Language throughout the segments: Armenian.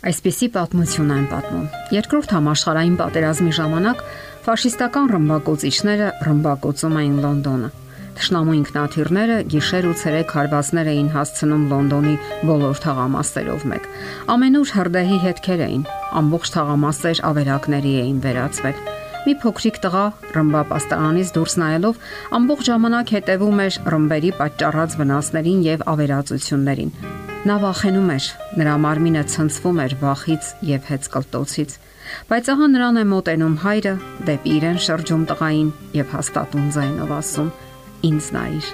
Այսպիսի պատմություն են պատմում։ Երկրորդ համաշխարհային պատերազմի ժամանակ ֆաշիստական ռմբակոծիչները ռմբակոծում էին Լոնդոնը։ Տշնամու ինքնաթիռները գիշեր ու ցերեկ հարվածներ էին հասցնում Լոնդոնի բոլոր թաղամասերով մեկ։ Ամենուր հրդեհի հետքեր էին, ամբողջ թաղամասեր ավերակների էին վերածվել։ Մի փոքրիկ տղա ռմբապաստարանից դուրս նայելով ամբողջ ժամանակ հետևում էր ռմբերի պատճառած վնասներին եւ ավերածություններին։ Նա վախենում էր, նրա մարմինը ցնցվում էր վախից եւ հեծկլտոցից։ Բայց ահա նրան է մոտենում հայրը դեպի իրեն շրջում տղային եւ հաստատուն ձայնով ասում. Ինձ նայիր,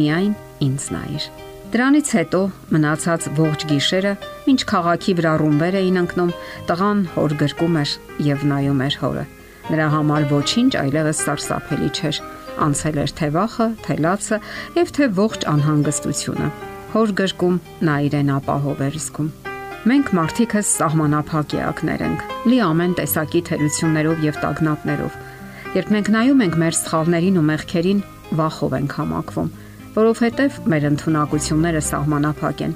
միայն ինձ նայիր։ Դրանից հետո մնացած ողջ գիշերը, ինչ քաղաքի վրա ռումբեր էին ընկնում, տղան հոր գրկում էր եւ նայում էր հորը։ Նրա համար ոչինչ այլևս սարսափելի չէր։ Անցել էր թե վախը, թե լացը եւ թե ողջ անհանգստությունը հոր գրկում նա իրեն ապահով էր զգում։ Մենք մարդիկս սահմանափակ էակներ ենք՝ լի ամեն տեսակի թերություններով եւ տագնապներով։ Երբ մենք նայում ենք մեր սխալներին ու մեղքերին, վախով ենք համակվում, որովհետեւ մեր ընտունակությունները սահմանափակ են։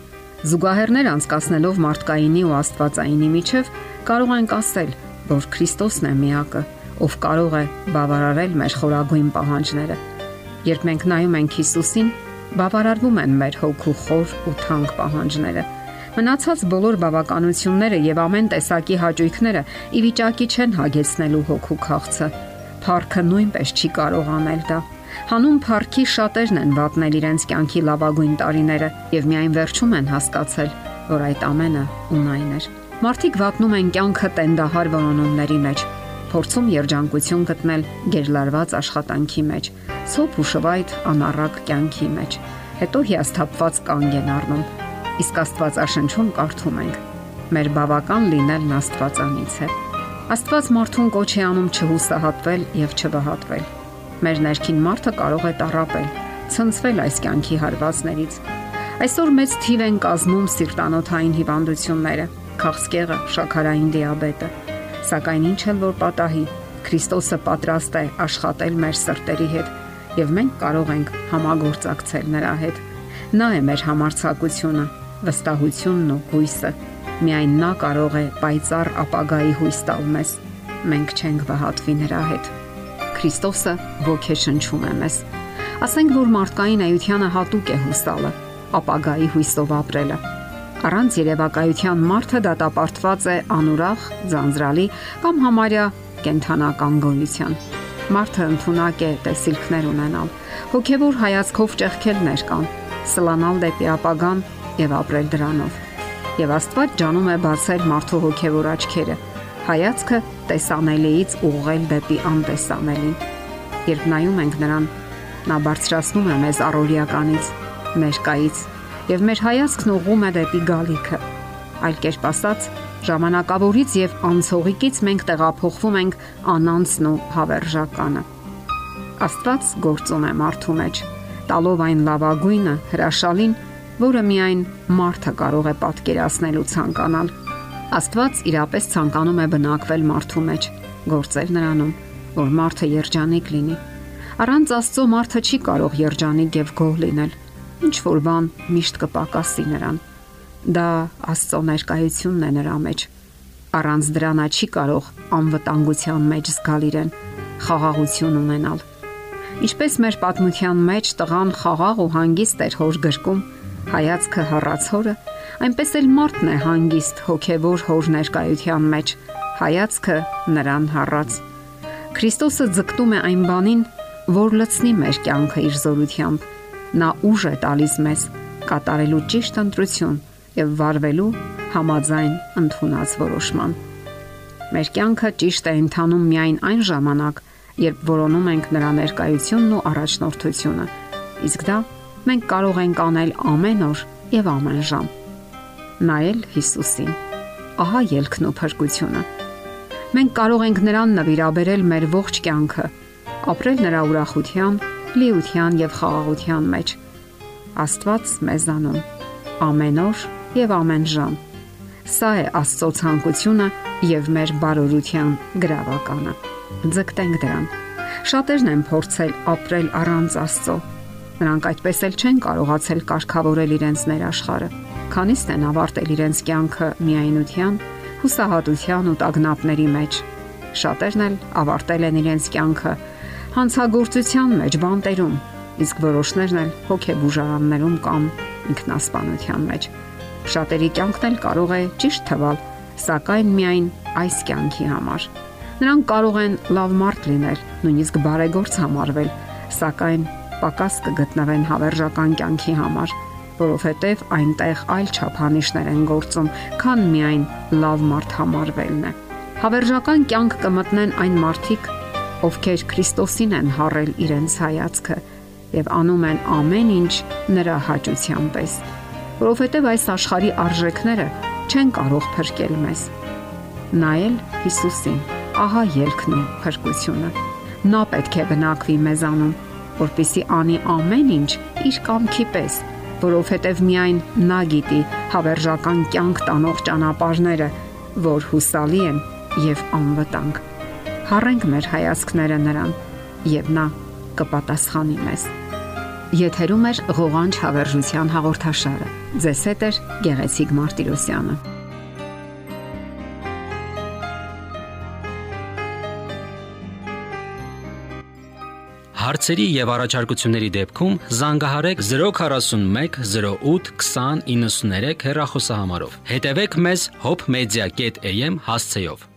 Զուգահեռներ անցկացնելով մարդկայինի ու աստվածայինի միջև կարող ենք ասել, որ Քրիստոսն է միակը, ով կարող է բավարարել մեր խորագույն պահանջները։ Երբ մենք նայում ենք Հիսուսին, բավարարվում են մեր հոգու խոր ու թանկ պահանջները։ Մնացած բոլոր բավականությունները եւ ամեն տեսակի հաճույքները ի վիճակի չեն հագեցնելու հոգու քաղցը։ Փառքը նույնպես չի կարող անել դա։ Հանուն փառքի շատերն են վատնել իրենց կյանքի լավագույն տարիները եւ միայն վերջում են հասկացել, որ այդ ամենը ունայն էր։ Մարդիկ վատնում են կյանքը տենդահար որոնումների մեջ, փորձում երջանկություն գտնել գերլարված աշխատանքի մեջ, ցոփ ու շվայտ անառակ կյանքի մեջ։ Հետո հիասթափված կանգ են առնում։ Իսկ Աստվածաշնչում կարդում ենք. Մեր բավական լինելն Աստվածանից է։ Աստված մարդուն կոչ է անում չհուսահատվել եւ չվհատվել։ Մեր ներքին մարդը կարող է տարապել, ցնցվել այս կյանքի հարվածներից։ Այսօր մեծ թիվ են կազմում սիրտանոթային հիվանդությունները, քաղցկեղը, շաքարային դիաբետը Սակայն ինչ էլ որ պատահի, Քրիստոսը պատրաստ է աշխատել մեր սրտերի հետ եւ մենք կարող ենք համագործակցել նրա հետ։ Նա է մեր համարցակությունը, վստահությունն ու հույսը։ Միայն նա կարող է պայծառ ապագայի հույս տալ մեզ։ Մենք չենք վհատվի նրա հետ։ Քրիստոսը ոգեշնչում է մեզ։ Ասենք որ մարդկային այությանը հատուկ է հուսալը, ապագայի հույսով ապրելը Առանց երևակայության մարդը դատապարտված է անուրախ, ձանձրալի կամ համարյա կենթանական գոյության։ Մարդը ընդունակ է տեսիլքներ ունենալ, հոգևոր հայացքով ճեղքելներ կան, սլանալ դեպի ապագան եւ ապրել դրանով։ Եվ Աստված ջանում է բացել մարդու հոգևոր աչքերը, հայացքը տեսանելիից ուղղել դեպի անտեսանելին։ Երբ նայում ենք նրան, նա բարձրացնում է մեզ առօրյականից, ներկայից եւ մեր հայացքն ուղղում է դեպի գալիքը։ Այլ կերպ ասած, ժամանակավորից եւ անցողիկից մենք տեղափոխվում ենք անանցն ու հավերժականը։ Աստված գործում է մարդու մեջ, տալով այն լավագույնը, հրաշալին, որը միայն մարդը կարող է պատկերացնել ու ցանկանալ։ Աստված իրապես ցանկանում է բնակվել մարդու մեջ, գործել նրանում, որ մարդը երջանիկ լինի։ Առանց Աստծո մարդը չի կարող երջանիկ եւ գոհ լինել ինչ որ բան միշտ կպակասի նրան։ Դա Աստծո ներկայությունն է նրա մեջ։ Առանց դրա նա չի կարող անվտանգության մեջ զգալ իրեն, խաղաղություն ունենալ։ Ինչպես մեր պատմության մեջ տղան խաղաղ ու հանգիստ էր հոր գրկում, հայացքը հառացորը, այնպես էլ մարդն է հանգիստ հոգևոր հոր ներկայության մեջ, հայացքը նրան հառած։ Քրիստոսը ձգտում է այն բանին, որ լցնի մեր կյանքը իր զորությամբ Նա ուժ է տալիս մեզ կատարելու ճիշտ ընտրություն եւ վարվելու համաձայն ընդունած որոշման։ Մեր կյանքը ճիշտ է ընթանում միայն այն ժամանակ, երբ որոնում ենք նրա ներկայությունն ու առաջնորդությունը։ Իսկ դա մենք կարող ենք անել ամեն օր եւ ամեն ժամ։ Նայել Հիսուսին։ Ահա ելքն ու փրկությունը։ Մենք կարող ենք նրան նվիրաբերել մեր ողջ կյանքը, ապրել նրա ուրախության լիության եւ խաղաղության մեջ։ Աստված մեզանում ամեն օր եւ ամեն ժամ։ Սա է Աստծո ցանկությունը եւ մեր բարօրության գրավականը։ Ձգտենք դրան։ Շատերն են փորձել ապրել առանց Աստծո։ Նրանք այդպես էլ չեն կարողացել կարգավորել իրենց ներաշխարը։ Քանիստ են ավարտել իրենց կյանքը միայնության, հուսահատության ու տագնապների մեջ։ Շատերն էլ ավարտել են իրենց կյանքը հանցագործության մեջ, բանտերում, իսկ որոշներն էլ հոգեբուժարաններում կամ ինքնասպանության մեջ։ Շատերի կյանքն էլ կարող է ճիշտ թվալ, սակայն միայն այս կյանքի համար։ Նրանք կարող են լավ մարդ լինել, նույնիսկ բարեգործ համարվել, սակայն պակաս կգտնվեն հավերժական կյանքի համար, որովհետև այնտեղ այլ չափանիշներ են գործում, քան միայն լավ մարդ համարվելն է։ Հավերժական կյանք կմտնեն այն մարդիկ, ովքեր Քրիստոսին են հառել իրենց հայացքը եւ անում են ամեն ինչ նրա հաճության պես, որովհետև այս աշխարհի արժեքները չեն կարող փրկել մեզ։ Նայել Հիսուսին, ահա ելքն ու փրկությունը։ Նա պետք է բնակվի մեզանում, որpիսի անի ամեն ինչ իր կամքի պես, որովհետև միայն նա գիտի հավերժական կյանք տանող ճանապարհները, որ հուսալի են եւ անվտանգ։ Հառենք մեր հայացքները նրան, եւ նա կպատասխանի մեզ։ Եթերում է ղողանջ հավերժության հաղորդաշարը։ Ձեզ հետ է Գեղեցիկ Մարտիրոսյանը։ Հարցերի եւ առաջարկությունների դեպքում զանգահարեք 041 08 20 93 հեռախոսահամարով։ Հետևեք մեզ hopmedia.am հասցեով։